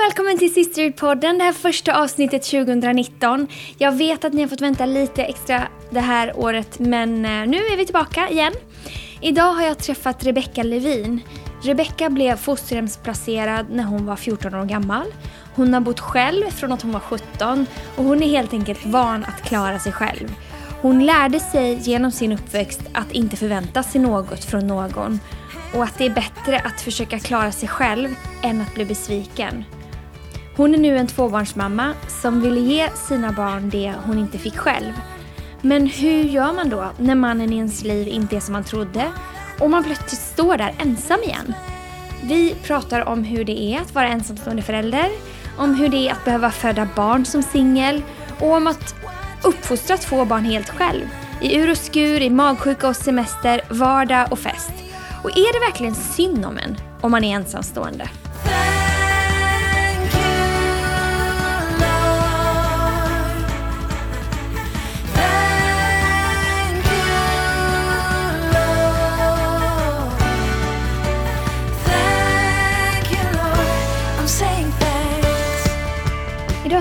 och välkommen till Sisterhood-podden, det här första avsnittet 2019. Jag vet att ni har fått vänta lite extra det här året, men eh, nu är vi tillbaka igen. Idag har jag träffat Rebecca Levin. Rebecca blev fosterhemsplacerad när hon var 14 år gammal. Hon har bott själv från att hon var 17 och hon är helt enkelt van att klara sig själv. Hon lärde sig genom sin uppväxt att inte förvänta sig något från någon och att det är bättre att försöka klara sig själv än att bli besviken. Hon är nu en tvåbarnsmamma som vill ge sina barn det hon inte fick själv. Men hur gör man då när mannen i ens liv inte är som man trodde och man plötsligt står där ensam igen? Vi pratar om hur det är att vara ensamstående förälder, om hur det är att behöva föda barn som singel och om att uppfostra två barn helt själv. I ur och skur, i magsjuka och semester, vardag och fest. Och är det verkligen synd om en om man är ensamstående?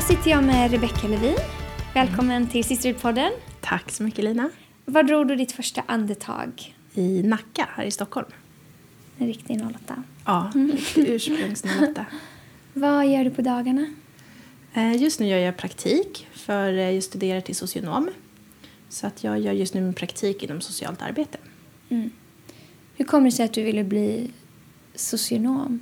Sitter jag med Rebecca Levin. Välkommen till Sisterhood-podden. Tack så mycket Lina. Var drog du ditt första andetag? I Nacka här i Stockholm. En riktig 08. Ja, riktigt ursprungsnaletta. Vad gör du på dagarna? Eh, Just nu gör jag praktik för eh, jag studerar till socionom. Så att jag gör just nu min praktik inom socialt arbete. Hur kommer det sig att du ville bli socionom?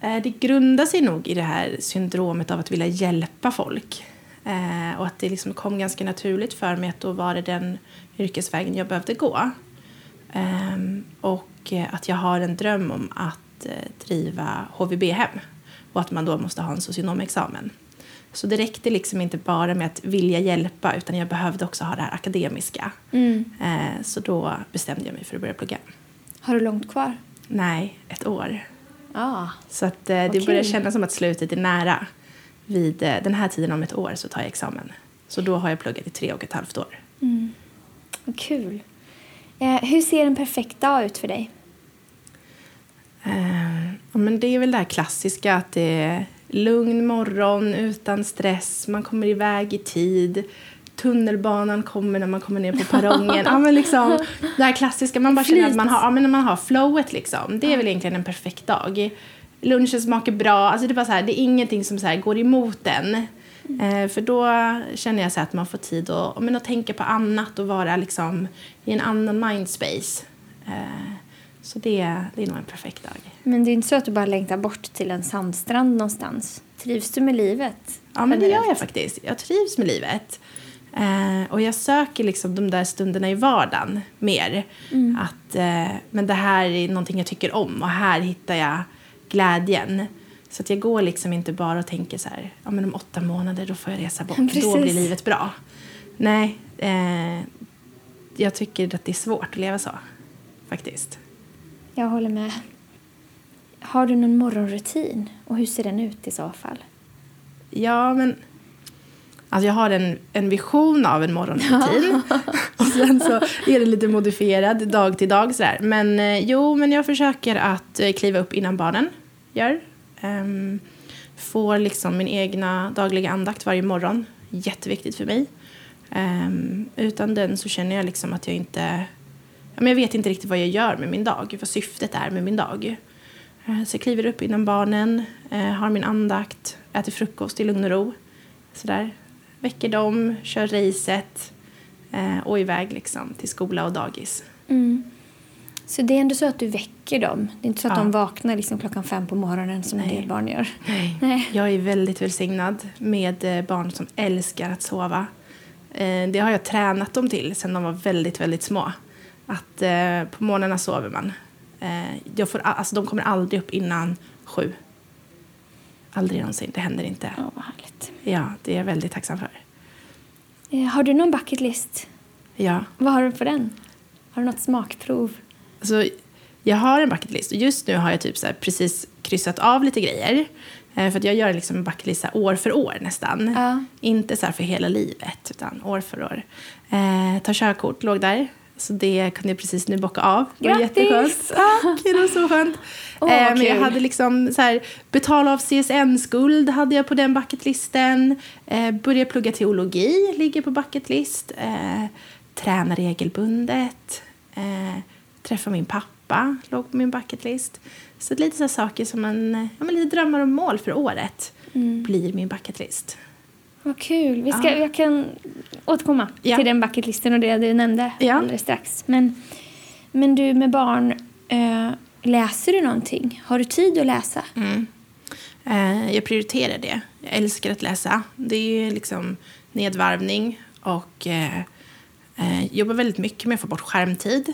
Eh, Det grundar sig nog i det här syndromet av att vilja hjälpa folk. Eh, Och att det liksom kom ganska naturligt för mig att då var det den yrkesvägen jag behövde gå. Ehm, Och eh, att jag har en dröm om att driva HVB-hem. Och att man då måste ha en socionomexamen. Så det räckte liksom inte bara med att vilja hjälpa utan jag behövde också ha det här akademiska. Eh, Så då bestämde jag mig för att börja plugga. Har du långt kvar? Nej, ett år. Ja. Så att, eh, det Vad börjar kännas som att slutet är nära. Vid eh, den här tiden om ett år så tar jag examen. Så då har jag pluggat i tre och ett halvt år. Vad kul. Eh, hur ser en perfekt dag ut för dig? Eh, ja, men det är väl det här klassiska att det är lugn morgon utan stress, man kommer iväg i tid. Tunnelbanan kommer när man kommer ner på perrongen. ja, men liksom, det här klassiska, man bara känner att man har, ja, men när man har flowet liksom. Det är väl egentligen en perfekt dag. Lunchen smakar bra, alltså det är bara så här, det är ingenting som så här går emot en. Eh, för då känner jag så att man får tid att, ja, men att tänka på annat och vara liksom i en annan mindspace. Eh, så det, det är nog en perfekt dag. Men det är inte så att du bara längtar bort till en sandstrand någonstans. Trivs du med livet? Ja, men det gör jag faktiskt. Jag trivs med livet. Eh, och jag söker liksom de där stunderna i vardagen mer. Att, eh, men det här är någonting jag tycker om och här hittar jag glädjen. Så att jag går liksom inte bara och tänker så här, ja men om åtta månader då får jag resa bort, Precis. då blir livet bra. Nej, eh, jag tycker att det är svårt att leva så, faktiskt. Jag håller med. Har du någon morgonrutin? Och hur ser den ut i så fall? Ja, men... Alltså jag har en, en vision av en morgonrutin. och sen så är det lite modifierad dag till dag. Sådär. Men eh, jo, men jag försöker att eh, kliva upp innan barnen gör. Um, får liksom min egna dagliga andakt varje morgon. Jätteviktigt för mig. Ehm, utan den så känner jag liksom att jag inte... Ja, men jag vet inte riktigt vad jag gör med min dag. Vad syftet är med min dag. Eh, Så jag kliver upp innan barnen, eh, har min andakt, äter frukost i lugn och ro. Sådär. Väcker dem, kör racet eh, och iväg liksom till skola och dagis. Så det är ändå så att du väcker dem? Det är inte så att Ja. de vaknar liksom klockan fem på morgonen som en Nej. del barn gör? Nej. Nej. Jag är väldigt välsignad med eh, barn som älskar att sova. Eh, Det har jag tränat dem till sedan de var väldigt, väldigt små. Att eh, på morgnarna sover man. Eh, Jag får, alltså, de kommer aldrig upp innan sju. Aldrig någonsin, det händer inte. Ja, vad härligt. Ja, det är jag väldigt tacksam för. Eh, Har du någon bucket list? Ja. Vad har du på den? Har du något smakprov? Alltså, jag har en bucket list och just nu har jag typ så precis kryssat av lite grejer. Eh, för att jag gör liksom en bucket list år för år nästan. Ja. Inte så för hela livet utan år för år. Eh, ta körkort låg där. Så det kunde jag precis nu bocka av. Det var Grattis! jätteskönt. Tack, det var så skönt. Åh, eh, men jag hade liksom så här, betala av CSN-skuld hade jag på den bucketlisten. Eh, börja plugga teologi ligger på bucketlist. Eh, träna regelbundet. Eh, träffa min pappa låg på min bucketlist. Så lite så saker som eh, ja, men lite drömmar och mål för året blir min bucketlist. Vad kul. Vi ska, Ja. Jag kan återkomma Ja. till den bucketlisten och det du nämnde Ja. alldeles strax. Men, men du med barn, eh, läser du någonting? Har du tid att läsa? Mm. Eh, jag prioriterar det. Jag älskar att läsa. Det är liksom nedvarvning och eh, eh, jobbar väldigt mycket med att få bort skärmtid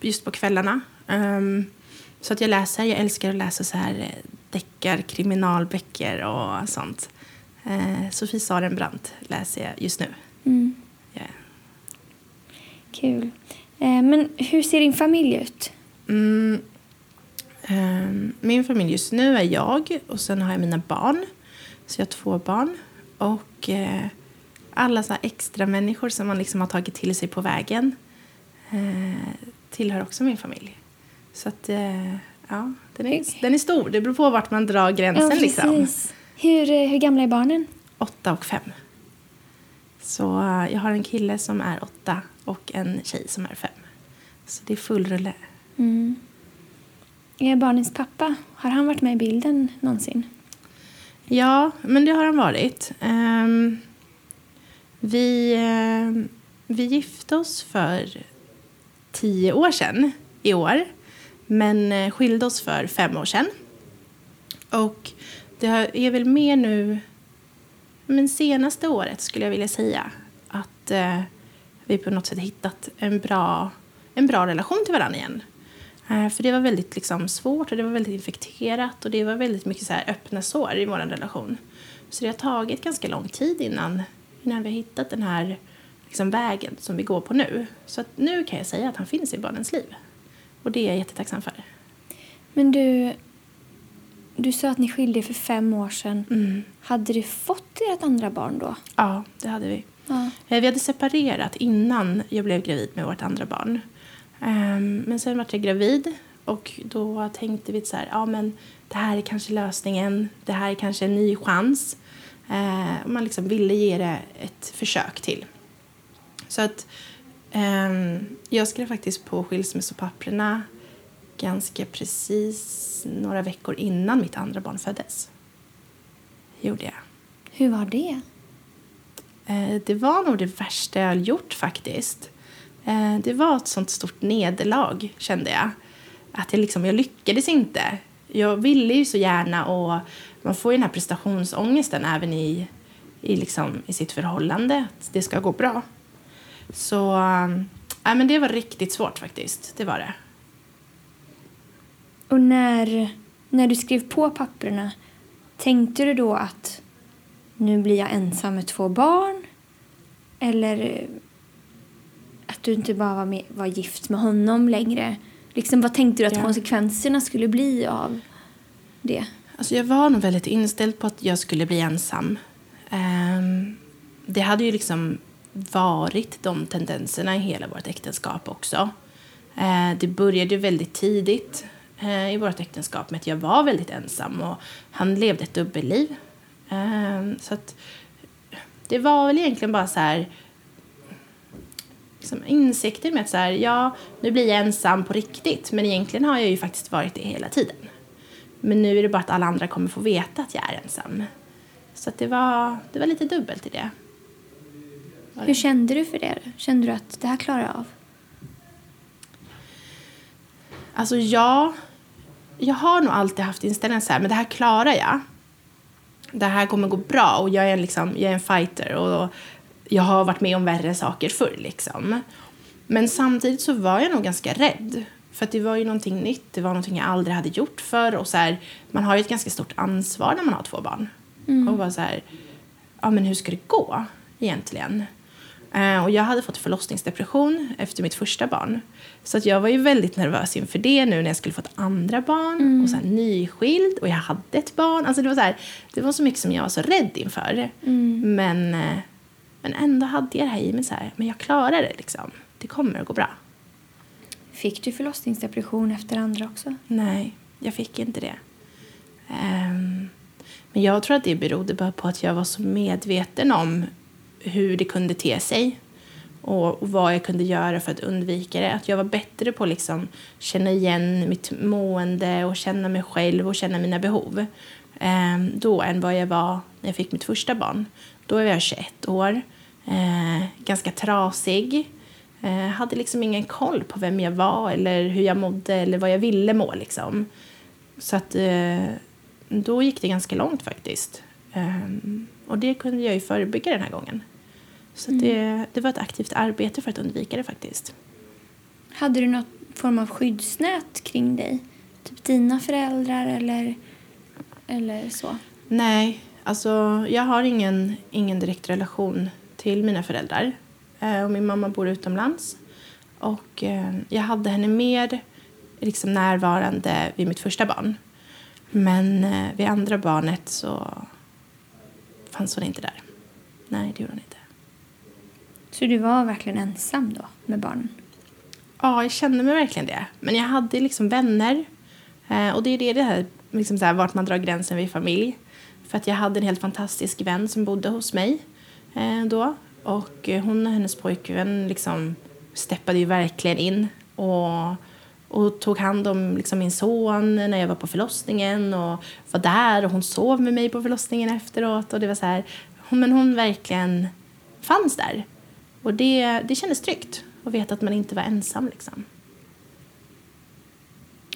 just på kvällarna. Ehm, så att jag läser. Jag älskar att läsa så här eh, deckar, kriminalböcker och sånt. Eh, Sofie Sarenbrant läser jag just nu. Mm. Ja. Kul. Eh, men hur ser din familj ut? Mm. Ehm, min familj just nu är jag och sen har jag mina barn. Så jag har två barn. Och eh, alla så extra människor som man liksom har tagit till sig på vägen eh, tillhör också min familj. Så att, eh, ja, den är, den är stor. Det beror på vart man drar gränsen liksom. Hur, eh, hur gamla är barnen? Åtta och fem. Så eh, jag har en kille som är åtta och en tjej som är fem. Så det är full rulle. Mm. Är barnens pappa, har han varit med i bilden någonsin? Ja, men det har han varit. Ehm, vi, ehm, vi gifte oss för tio år sedan i år. Men eh, skilde oss för fem år sedan. Och det är väl mer nu, men senaste året skulle jag vilja säga, att eh, vi på något sätt hittat en bra, en bra relation till varandra igen. Eh, För det var väldigt liksom, svårt och det var väldigt infekterat och det var väldigt mycket så här, öppna sår i vår relation. Så det har tagit ganska lång tid innan, innan vi har hittat den här liksom, vägen som vi går på nu. Så att nu kan jag säga att han finns i barnens liv. Och det är jag jättetacksam för. Men du, du sa att ni skilde er för fem år sedan. Mm. Hade du fått ert andra barn då? Ja, det hade vi. Ja. Eh, Vi hade separerat innan jag blev gravid med vårt andra barn. Ehm, Men sen var jag gravid och då tänkte vi så här, ja men det här är kanske lösningen, det här är kanske en ny chans. Eh, Man liksom ville ge det ett försök till. Så att ehm, jag skrev faktiskt på skilsmässopapperna ganska precis några veckor innan mitt andra barn föddes. Gjorde jag. Hur var det? Eh, Det var nog det värsta jag gjort faktiskt. Eh, Det var ett sånt stort nederlag kände jag. Att jag, liksom, jag lyckades inte. Jag ville ju så gärna och man får ju den här prestationsångesten även i, i, liksom, i sitt förhållande. Att det ska gå bra. Så äh, men det var riktigt svårt faktiskt. Det var det. Och när, när du skrev på papperna, tänkte du då att nu blir jag ensam med två barn? Eller att du inte bara var, med, var gift med honom längre? Liksom, vad tänkte du att Ja. konsekvenserna skulle bli av det? Alltså jag var nog väldigt inställd på att jag skulle bli ensam. Ehm, det hade ju liksom varit de tendenserna i hela vårt äktenskap också. Eh, det började ju väldigt tidigt eh, i vårt äktenskap med att jag var väldigt ensam och han levde ett dubbelliv. Ehm, så att det var väl egentligen bara så här liksom insikter med att så här, ja, nu blir jag ensam på riktigt. Men egentligen har jag ju faktiskt varit det hela tiden. Men nu är det bara att alla andra kommer få veta att jag är ensam. Så det, var, det var lite dubbelt i det. Det? Hur kände du för det? Kände du att det här klarar jag av? Alltså jag, jag har nog alltid haft inställningen så här, men det här klarar jag. Det här kommer gå bra och jag är, en liksom, jag är en fighter och jag har varit med om värre saker förr liksom. Men samtidigt så var jag nog ganska rädd. För att det var ju någonting nytt, det var någonting jag aldrig hade gjort förr och så här, man har ju ett ganska stort ansvar när man har två barn. Och bara så här, ja men hur ska det gå egentligen? Eh, och jag hade fått förlossningsdepression efter mitt första barn. Så att jag var ju väldigt nervös inför det nu när jag skulle få ett andra barn. Och så här nyskild och jag hade ett barn. Alltså det var så här, det var så mycket som jag var så rädd inför. Men, eh, men ändå hade jag det här i mig så här, men jag klarar det liksom. Det kommer att gå bra. Fick du förlossningsdepression efter andra också? Nej, jag fick inte det. Ehm, men jag tror att det berodde bara på att jag var så medveten om hur det kunde te sig och, och vad jag kunde göra för att undvika det. Att jag var bättre på att liksom känna igen mitt mående och känna mig själv och känna mina behov eh, då än vad jag var när jag fick mitt första barn. Då var jag 21 år, eh, ganska trasig. Eh, hade liksom ingen koll på vem jag var eller hur jag mådde eller vad jag ville må. Liksom. Så att eh, då gick det ganska långt faktiskt. Ehm, och det kunde jag ju förebygga den här gången. Så att det, det var ett aktivt arbete för att undvika det faktiskt. Hade du någon form av skyddsnät kring dig? Typ dina föräldrar eller, eller så? Nej, alltså jag har ingen, ingen direkt relation till mina föräldrar. Eh, och min mamma bor utomlands. Och eh, jag hade henne mer liksom närvarande vid mitt första barn. Men eh, vid andra barnet så fanns hon inte där. Nej, det gjorde hon inte. Så du var verkligen ensam då med barnen? Ja, jag kände mig verkligen det. Men jag hade liksom vänner. Eh, och det är det, det här, liksom så här, vart man drar gränsen vid familj. För att jag hade en helt fantastisk vän som bodde hos mig eh, då. Och eh, hon och hennes pojkvän liksom steppade ju verkligen in och, och tog hand om liksom min son när jag var på förlossningen och var där och hon sov med mig på förlossningen efteråt. Och det var så här, men hon verkligen fanns där. Och det, det kändes tryggt att veta att man inte var ensam liksom.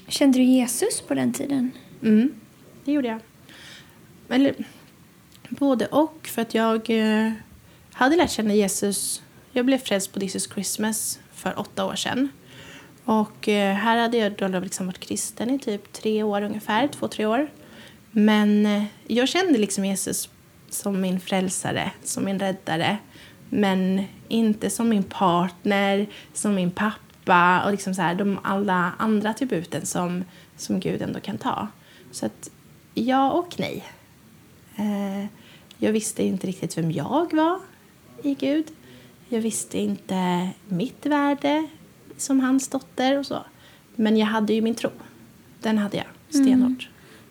Kände du Jesus på den tiden? Mm, det gjorde jag. Eller både och. För att jag eh, hade lärt känna Jesus. Jag blev frälst på This is Christmas för åtta år sedan. Och eh, här hade jag då liksom varit kristen i typ tre år ungefär, två, tre år. Men eh, jag kände liksom Jesus som min frälsare, som min räddare. Men inte som min partner, som min pappa och liksom så här, de alla andra attributen som, som Gud ändå kan ta. Så att ja och nej. Eh, jag visste inte riktigt vem jag var i Gud. Jag visste inte mitt värde som hans dotter och så. Men jag hade ju min tro. Den hade jag stenhårt.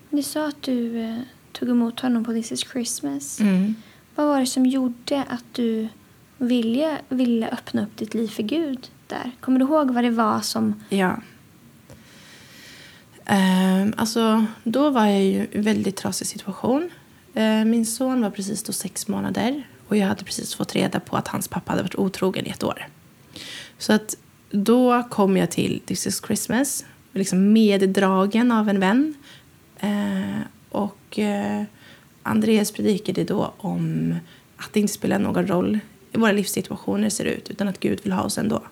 Du sa att du eh, tog emot honom på This is Christmas. Mm. Vad var det som gjorde att du ville, ville öppna upp ditt liv för Gud där? Kommer du ihåg vad det var som... Ja. Ehm, alltså, då var jag ju i en väldigt trasig situation. Ehm, min son var precis då sex månader och jag hade precis fått reda på att hans pappa hade varit otrogen i ett år. Så att då kom jag till This is Christmas, liksom meddragen av en vän. Ehm, och eh, Andreas predikade då om att det inte spelar någon roll våra livssituationer ser ut utan att Gud vill ha oss ändå.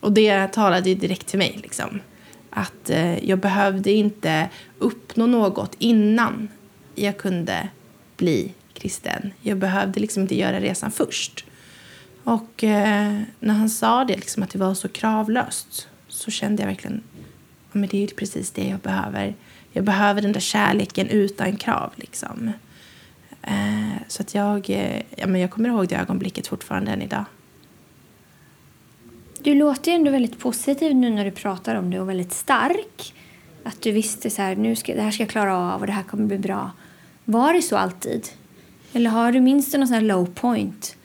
Och det talade ju direkt till mig. Liksom. Att eh, jag behövde inte uppnå något innan jag kunde bli kristen. Jag behövde liksom inte göra resan först. Och eh, när han sa det, liksom, att det var så kravlöst så kände jag verkligen att ja, det är precis det jag behöver. Jag behöver den där kärleken utan krav. Liksom. Eh, så att jag, eh, ja, men jag kommer ihåg det ögonblicket fortfarande än idag. Du låter ju ändå väldigt positiv nu när du pratar om det och väldigt stark. Att du visste så här, nu ska, det här ska jag klara av och det här kommer bli bra. Var det så alltid? Eller har du minst någon sån här low point?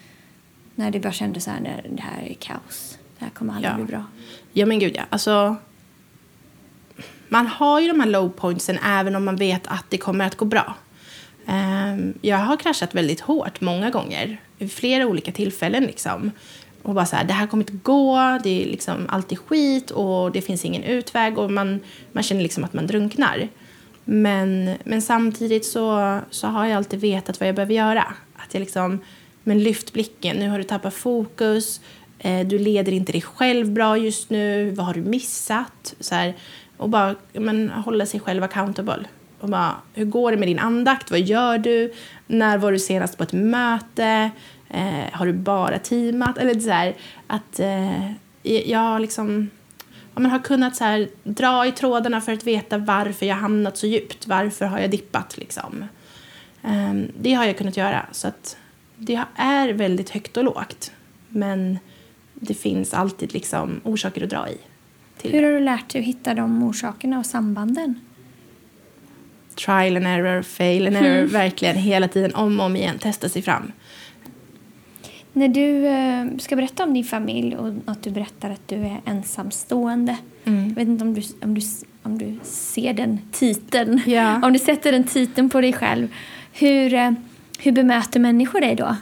När det bara kändes så här, det här är kaos. Det här kommer aldrig Ja. bli bra. Ja men gud ja. Alltså, man har ju de här low pointsen även om man vet att det kommer att gå bra. Ehm, jag har kraschat väldigt hårt många gånger. Vid flera olika tillfällen liksom. Och bara så här, det här kommer inte gå, det är liksom alltid skit och det finns ingen utväg och man, man känner liksom att man drunknar. Men, men samtidigt så, så har jag alltid vetat vad jag behöver göra. Att jag liksom, men lyft blicken, nu har du tappat fokus, eh, du leder inte dig själv bra just nu, vad har du missat? Så här, och bara men, hålla sig själv accountable. Och bara, hur går det med din andakt? Vad gör du? När var du senast på ett möte? Eh, har du bara teamat? Eller så här, att eh, jag liksom ja, men har kunnat så här, dra i trådarna för att veta varför jag hamnat så djupt. Varför har jag dippat liksom. Ehm, det har jag kunnat göra. Så att det är väldigt högt och lågt. Men det finns alltid liksom orsaker att dra i. till Hur har du lärt dig att hitta de orsakerna och sambanden? Trial and error, fail and error, verkligen hela tiden om och om igen testa sig fram. När du eh, ska berätta om din familj och att du berättar att du är ensamstående. Mm. Jag vet inte om du, om, du, om du ser den titeln. Ja. Om du sätter den titeln på dig själv. Hur, eh, hur bemöter människor dig då?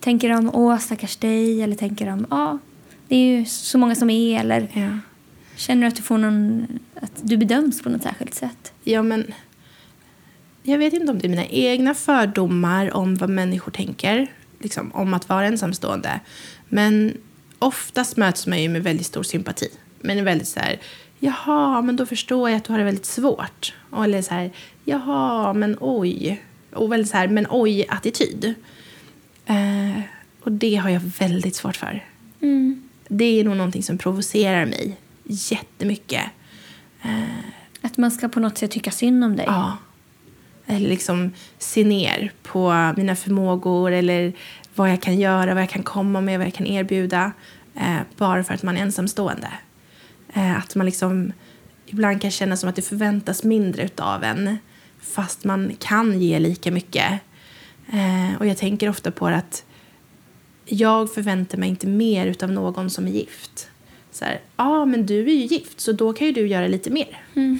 Tänker de åh stackars dig eller tänker de ja det är ju så många som är eller Ja. känner du att du får någon att du bedöms på något särskilt sätt? ja, men jag vet inte om det är mina egna fördomar om vad människor tänker liksom, om att vara ensamstående. Men oftast möts man ju med väldigt stor sympati. Men väldigt så här, jaha, men då förstår jag att du har det väldigt svårt. Och eller så här, jaha, men oj. Och väldigt så här, men oj-attityd. Eh, och det har jag väldigt svårt för. Det är nog någonting som provocerar mig jättemycket. Att man ska på något sätt tycka synd om dig? Ja. Eller liksom se ner på mina förmågor eller vad jag kan göra, vad jag kan komma med, vad jag kan erbjuda. Eh, bara för att man är ensamstående. Eh, att man liksom ibland kan känna som att det förväntas mindre av en fast man kan ge lika mycket. Eh, och jag tänker ofta på det att jag förväntar mig inte mer av någon som är gift. Så här, ja ah, men du är ju gift så då kan ju du göra lite mer. Mm.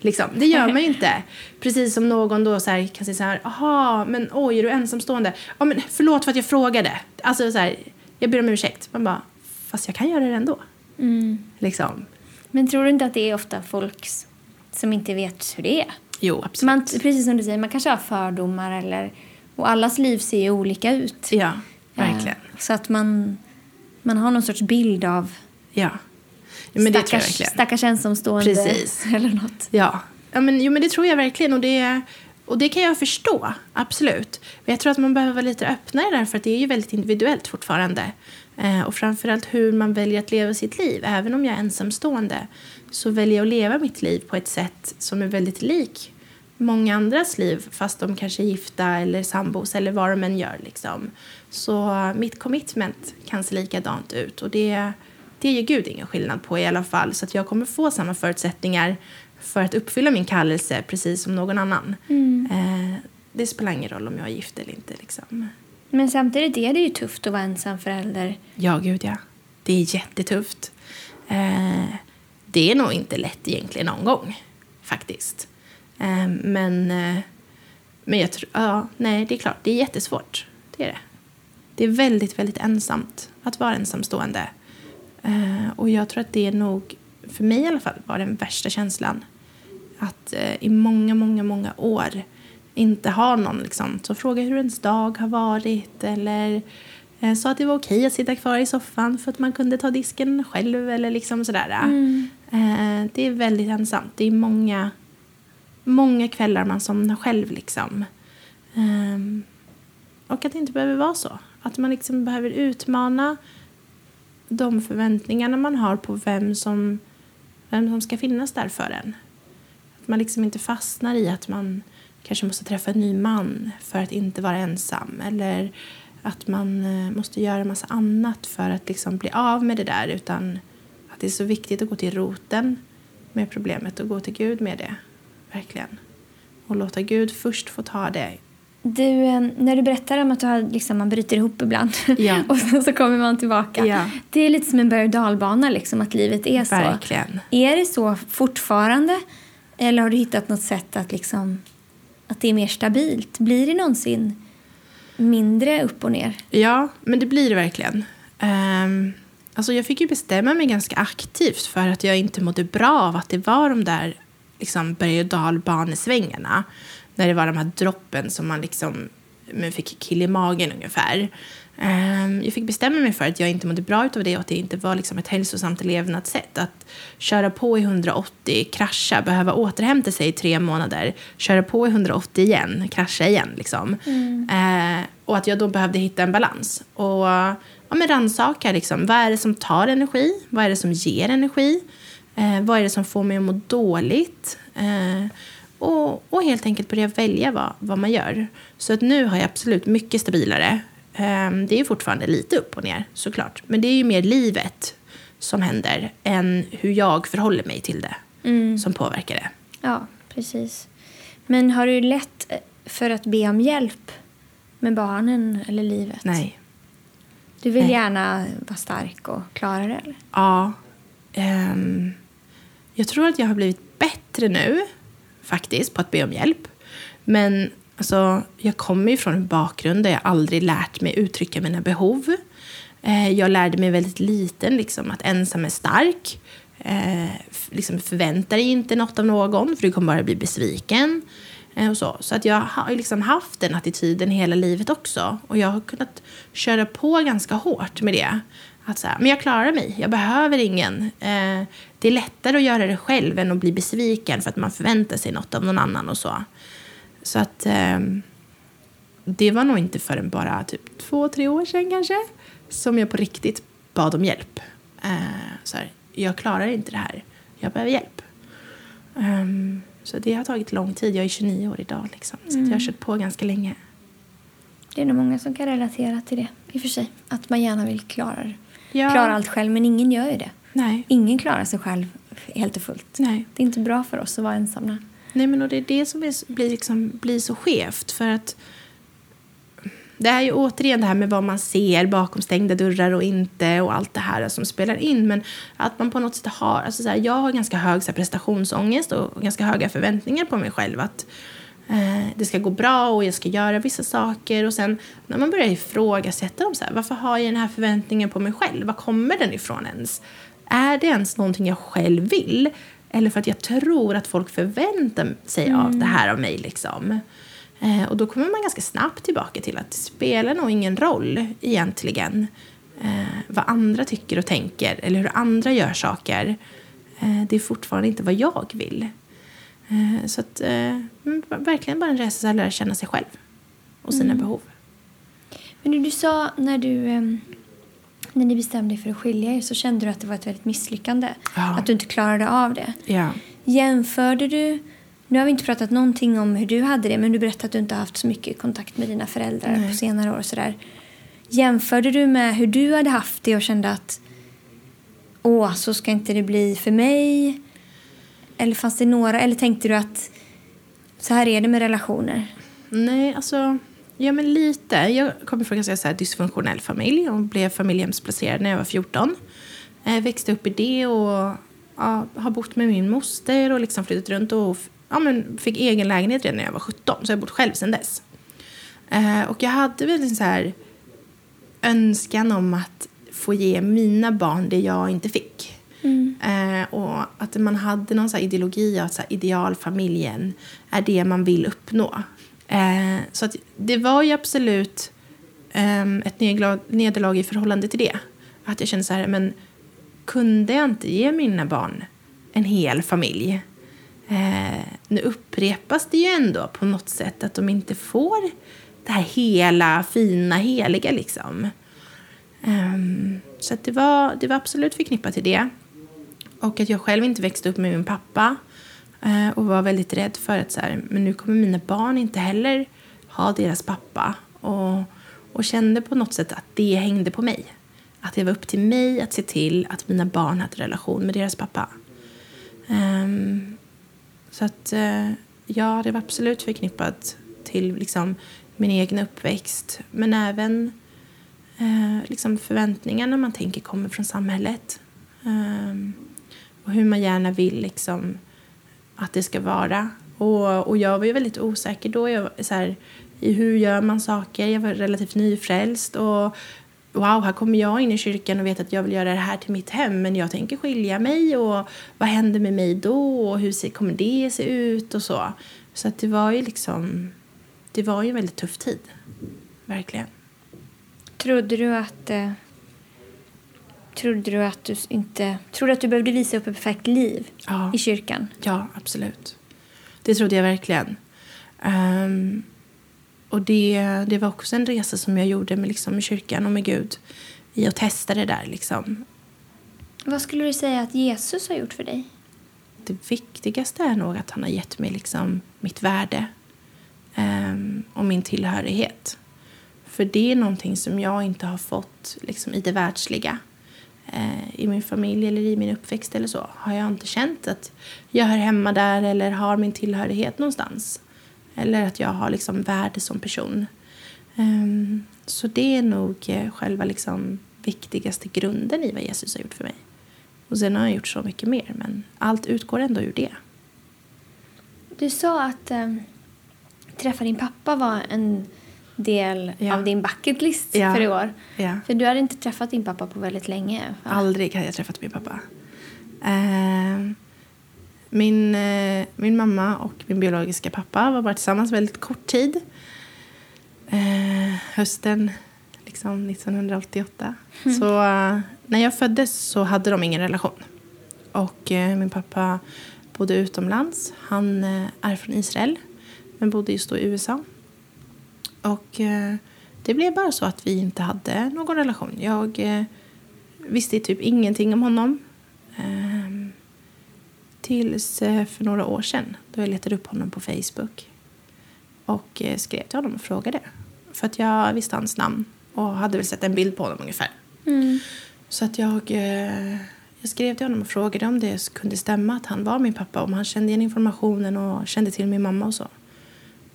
Liksom. Det gör man ju inte. Precis som någon då så här, kan säga så här, aha, men oj, är du ensamstående? Ja, men förlåt för att jag frågade. Alltså så här, jag ber om ursäkt. Man bara, fast jag kan göra det ändå. Liksom. Men tror du inte att det är ofta folk som inte vet hur det är? Jo, absolut. Man, precis som du säger, man kanske har fördomar eller... Och allas liv ser ju olika ut. Ja, verkligen. Eh, Så att man, man har någon sorts bild av Ja. Men det tror jag stackars, verkligen. stackars ensamstående Precis. eller något. Ja, ja men, jo, men det tror jag verkligen. Och det, och det kan jag förstå, absolut. Men jag tror att man behöver vara lite öppnare där, för att det är ju väldigt individuellt fortfarande. Eh, och framförallt hur man väljer att leva sitt liv. Även om jag är ensamstående så väljer jag att leva mitt liv på ett sätt som är väldigt lik många andras liv, fast de kanske är gifta eller sambos eller vad de än gör. Liksom. Så mitt commitment kan se likadant ut. Och det, det ger Gud ingen skillnad på i alla fall. Så att jag kommer få samma förutsättningar för att uppfylla min kallelse precis som någon annan. Eh, det spelar ingen roll om jag är gift eller inte. Liksom. Men samtidigt är det ju tufft att vara ensam förälder. Ja, gud ja. Det är jättetufft. Eh, det är nog inte lätt egentligen någon gång, faktiskt. Eh, men, eh, men jag tror, ja, nej, det är klart, det är jättesvårt. Det är det. Det är väldigt, väldigt ensamt att vara ensamstående. Eh, och jag tror att det är nog, för mig i alla fall, var den värsta känslan. Att eh, i många, många, många år inte ha någon liksom, som frågar hur ens dag har varit eller eh, sa att det var okej att sitta kvar i soffan för att man kunde ta disken själv eller liksom sådär. Eh, det är väldigt ensamt. Det är många, många kvällar man somnar själv liksom. Ehm, och att det inte behöver vara så. Att man liksom behöver utmana de förväntningarna man har på vem som, vem som ska finnas där för en. Att man liksom inte fastnar i att man kanske måste träffa en ny man för att inte vara ensam. Eller att man eh, måste göra en massa annat för att liksom bli av med det där. Utan att det är så viktigt att gå till roten med problemet och gå till Gud med det. Verkligen. Och låta Gud först få ta det. Du, eh, när du berättar om att du har, liksom, man bryter ihop ibland Ja. och sen så kommer man tillbaka. Ja. Det är lite som en berg och dalbana, liksom, att livet är så. Verkligen. Är det så fortfarande? Eller har du hittat något sätt att, liksom, att det är mer stabilt? Blir det någonsin mindre upp och ner? Ja, men det blir det verkligen. Um, alltså jag fick ju bestämma mig ganska aktivt för att jag inte mådde bra av att det var de där liksom, berg och dalbanesvängarna. När det var de här droppen som man liksom men fick kill i magen ungefär. Ehm, jag fick bestämma mig för att jag inte mådde bra av det och att det inte var liksom ett hälsosamt levnadssätt. Att köra på i 180, krascha, behöva återhämta sig i tre månader, köra på i 180 igen, krascha igen. Liksom. Eh, och att jag då behövde hitta en balans. Och ja, men rannsaka, liksom, vad är det som tar energi? Vad är det som ger energi? Eh, vad är det som får mig att må dåligt? Och, och helt enkelt börja välja vad, vad man gör. Så att nu har jag absolut mycket stabilare. Ehm, Det är fortfarande lite upp och ner såklart. Men det är ju mer livet som händer än hur jag förhåller mig till det som påverkar det. Ja, precis. Men har du lätt eh, för att be om hjälp med barnen eller livet? Nej. Du vill Nej. gärna vara stark och klara det? Eller? Ja. ehm, jag tror att jag har blivit bättre nu, faktiskt, på att be om hjälp. Men alltså, jag kommer ju från en bakgrund där jag aldrig lärt mig uttrycka mina behov. Eh, jag lärde mig väldigt liten liksom, att ensam är stark. Eh, liksom förvänta dig inte något av någon, för du kommer bara bli besviken. Eh, och så så att jag har liksom haft den attityden hela livet också. Och jag har kunnat köra på ganska hårt med det. Att så här, men jag klarar mig, jag behöver ingen. Eh, det är lättare att göra det själv än att bli besviken för att man förväntar sig något av någon annan och så. Så att ehm, det var nog inte förrän bara typ två, tre år sedan kanske som jag på riktigt bad om hjälp. Eh, så här, jag klarar inte det här, jag behöver hjälp. Ehm, så det har tagit lång tid, jag är 29 år idag liksom. Så att jag har kört på ganska länge. Det är nog många som kan relatera till det i och för sig. Att man gärna vill klara, Ja. klara allt själv, men ingen gör ju det. Nej. Ingen klarar sig själv helt och fullt. Nej. Det är inte bra för oss att vara ensamma. Nej, men och det är det som är, blir, liksom, blir så skevt. För att det är ju återigen det här med vad man ser bakom stängda dörrar och inte och allt det här som spelar in. Men att man på något sätt har, alltså så här, jag har ganska hög så här, prestationsångest och ganska höga förväntningar på mig själv. Att eh, det ska gå bra och jag ska göra vissa saker. Och sen när man börjar ifrågasätta dem, så här, varför har jag den här förväntningen på mig själv? Var kommer den ifrån ens? Är det ens någonting jag själv vill? Eller för att jag tror att folk förväntar sig av det här av mig. Liksom. Eh, och då kommer man ganska snabbt tillbaka till att det spelar nog ingen roll egentligen eh, vad andra tycker och tänker eller hur andra gör saker. Eh, det är fortfarande inte vad jag vill. Eh, så att, eh, men verkligen bara en resa att lära känna sig själv och sina behov. Men du, sa när du em, när ni bestämde er för att skilja er så kände du att det var ett väldigt misslyckande. Ja. Att du inte klarade av det. Ja. Jämförde du... Nu har vi inte pratat någonting om hur du hade det men du berättade att du inte har haft så mycket kontakt med dina föräldrar Nej. på senare år. och Sådär. Jämförde du med hur du hade haft det och kände att åh, så ska inte det bli för mig? Eller fanns det några, eller tänkte du att så här är det med relationer? Nej, alltså... Ja, men lite. Jag kommer från en så här dysfunktionell familj och blev familjehemsplacerad när jag var 14. Jag växte upp i det och ja, har bott med min moster och liksom flyttat runt och ja, men fick egen lägenhet redan när jag var 17. Så jag har bott själv sedan dess. Eh, och jag hade väl en så här önskan om att få ge mina barn det jag inte fick. Eh, och att man hade någon så här ideologi att så idealfamiljen är det man vill uppnå. Eh, så att det var ju absolut eh, ett nederlag, i förhållande till det. Att jag kände så här, men kunde jag inte ge mina barn en hel familj? Eh, nu upprepas det ju ändå på något sätt att de inte får det här hela, fina, heliga liksom. Ehm, så att det, var, det var absolut förknippat till det. Och att jag själv inte växte upp med min pappa eh, Eh, och var väldigt rädd för att så här, men nu kommer mina barn inte heller ha deras pappa. Och, och kände på något sätt att det hängde på mig. Att det var upp till mig att se till att mina barn hade relation med deras pappa. Um, så att eh, ja, det var absolut förknippat till liksom, min egen uppväxt. Men även uh, liksom förväntningarna man tänker kommer från samhället. Um, och hur man gärna vill liksom, att det ska vara. Och, och jag var ju väldigt osäker då. Jag, så här, I hur gör man saker? Jag var relativt nyfrälst. Och wow, här kommer jag in i kyrkan och vet att jag vill göra det här till mitt hem. Men jag tänker skilja mig. Och vad händer med mig då? Och hur ser, kommer det se ut? Och så. Så att det var ju liksom... Det var ju en väldigt tuff tid. Verkligen. Trodde du att... Eh, Trodde du att du inte... Trodde att du behövde visa upp ett perfekt liv Ja. i kyrkan? Ja, absolut. Det trodde jag verkligen. Ehm, och det, det var också en resa som jag gjorde med, liksom, med kyrkan och med Gud i att testa det där. Liksom. Vad skulle du säga att Jesus har gjort för dig? Det viktigaste är nog att han har gett mig liksom, mitt värde ehm, och min tillhörighet. För det är någonting som jag inte har fått liksom, i det världsliga eh, i min familj eller i min uppväxt eller så har jag inte känt att jag hör hemma där eller har min tillhörighet någonstans. Eller att jag har liksom värde som person. Ehm, så det är nog eh, själva liksom viktigaste grunden i vad Jesus har gjort för mig. Och sen har han gjort så mycket mer, men allt utgår ändå ur det. Du sa att eh, träffa din pappa var en del Ja. av din bucket list Ja. för i år. Ja. För du hade inte träffat din pappa på väldigt länge. va? Aldrig hade jag träffat min pappa. Ehm, min, eh, min mamma och min biologiska pappa var bara tillsammans väldigt kort tid. Eh, hösten liksom 1988. Så eh, när jag föddes så hade de ingen relation. Och eh, min pappa bodde utomlands. Han eh, är från Israel men bodde just då i USA. Och eh, det blev bara så att vi inte hade någon relation. Jag eh, visste typ ingenting om honom. Ehm, tills eh, för några år sedan då jag letade upp honom på Facebook. Och skrev till honom och frågade. För att jag visste hans namn och hade väl sett en bild på honom ungefär. Mm. Så att jag, jag skrev till honom och frågade om det kunde stämma att han var min pappa. Om han kände igen informationen och kände till min mamma och så.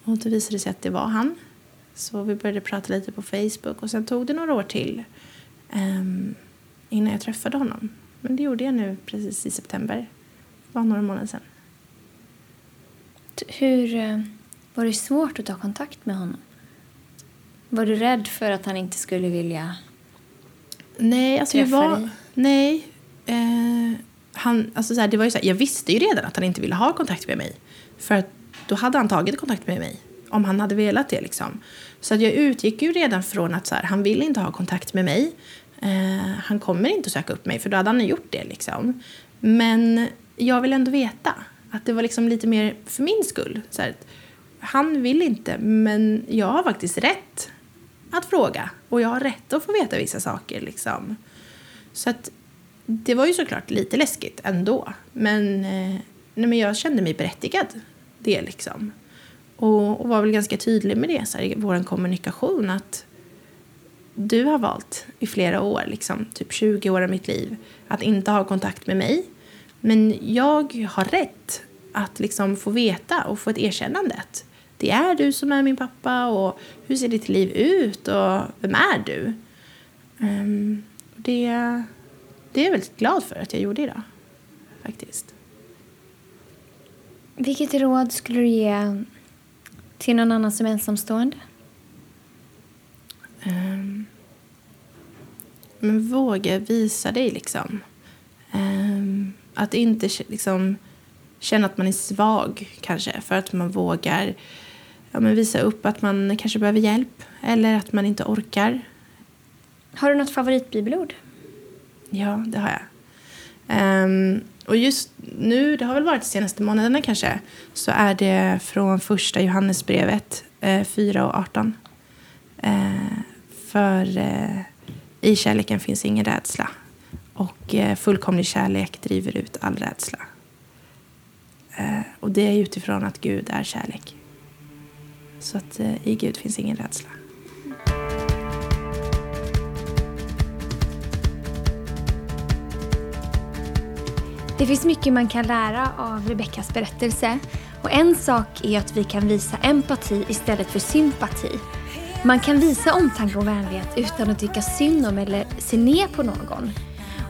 Och då visade det sig att det var han. Så vi började prata lite på Facebook och sen tog det några år till ehm, innan jag träffade honom. Men det gjorde jag nu precis i september. Det var några månader sedan. T- Hur eh, var det svårt att ta kontakt med honom? Var du rädd för att han inte skulle vilja... Nej, alltså jag Träffar var... dig? Nej. Eh, han, alltså så här, det var ju så här, jag visste ju redan att han inte ville ha kontakt med mig. För att då hade han tagit kontakt med mig. Om han hade velat det liksom. Så att jag utgick ju redan från att så här, han vill inte ha kontakt med mig. Eh, han kommer inte att söka upp mig för då hade han gjort det liksom. Men jag vill ändå veta. Att det var liksom lite mer för min skull. Så här, han vill inte men jag har faktiskt rätt att fråga. Och jag har rätt att få veta vissa saker liksom. Så att det var ju såklart lite läskigt ändå. Men, eh, nej, men jag kände mig berättigad. Det liksom. Och, och var väl ganska tydlig med det så här, i vår kommunikation. Att du har valt i flera år, liksom, typ 20 år av mitt liv, att inte ha kontakt med mig. Men jag har rätt att liksom få veta och få ett erkännande. att Det är du som är min pappa och hur ser ditt liv ut och vem är du? Um, det, det är jag väldigt glad för att jag gjorde idag. Faktiskt. Vilket råd skulle du ge till någon annan som är ensamstående? Ehm, men våga visa dig liksom. Ehm, att inte liksom känna att man är svag kanske. För att man vågar ja, men visa upp att man kanske behöver hjälp. Eller att man inte orkar. Har du något favoritbibelord? Ja, det har jag. Ehm, och just nu, det har väl varit de senaste månaderna kanske, så är det från första Johannesbrevet eh, 4 och 18. Eh, för eh, i kärleken finns ingen rädsla. Och eh, fullkomlig kärlek driver ut all rädsla. Eh, och det är utifrån att Gud är kärlek. Så att eh, i Gud finns ingen rädsla. Det finns mycket man kan lära av Rebeckas berättelse. Och en sak är att vi kan visa empati istället för sympati. Man kan visa omtanke och vänlighet utan att tycka synd om eller se ner på någon.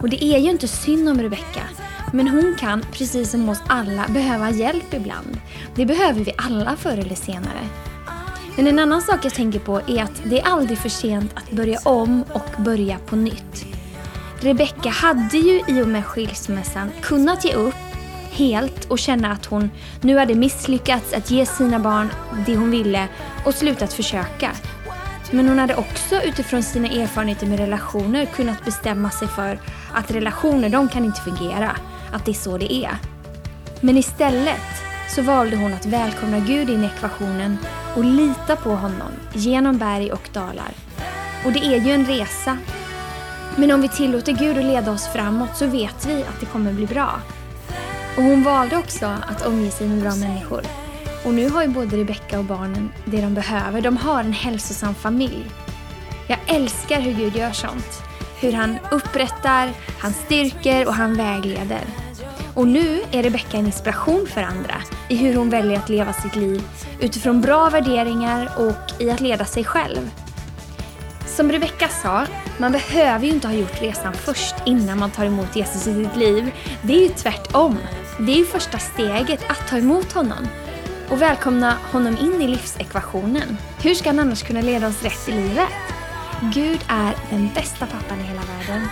Och det är ju inte synd om Rebecka. Men hon kan, precis som oss alla, behöva hjälp ibland. Det behöver vi alla förr eller senare. Men en annan sak jag tänker på är att det är aldrig för sent att börja om och börja på nytt. Rebecka hade ju i och med skilsmässan kunnat ge upp helt och känna att hon nu hade misslyckats att ge sina barn det hon ville och slutat försöka. Men hon hade också utifrån sina erfarenheter med relationer kunnat bestämma sig för att relationer de kan inte fungera, att det är så det är. Men istället så valde hon att välkomna Gud in i ekvationen och lita på honom genom berg och dalar. Och det är ju en resa men om vi tillåter Gud att leda oss framåt så vet vi att det kommer bli bra. Och hon valde också att omge sig med bra människor. Och nu har ju både Rebecka och barnen det de behöver. De har en hälsosam familj. Jag älskar hur Gud gör sånt. hur han upprättar, han styrker och han vägleder. Och nu är Rebecka en inspiration för andra i hur hon väljer att leva sitt liv utifrån bra värderingar och i att leda sig själv. Som Rebecka sa, man behöver ju inte ha gjort resan först innan man tar emot Jesus i sitt liv. Det är ju tvärtom. Det är ju första steget att ta emot honom och välkomna honom in i livsekvationen. Hur ska han annars kunna leda oss rätt i livet? Gud är den bästa pappan i hela världen.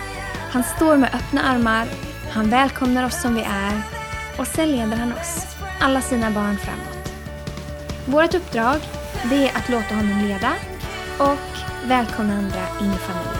Han står med öppna armar, han välkomnar oss som vi är och sen leder han oss, alla sina barn framåt. Vårt uppdrag, det är att låta honom leda och välkomna andra in i familjen.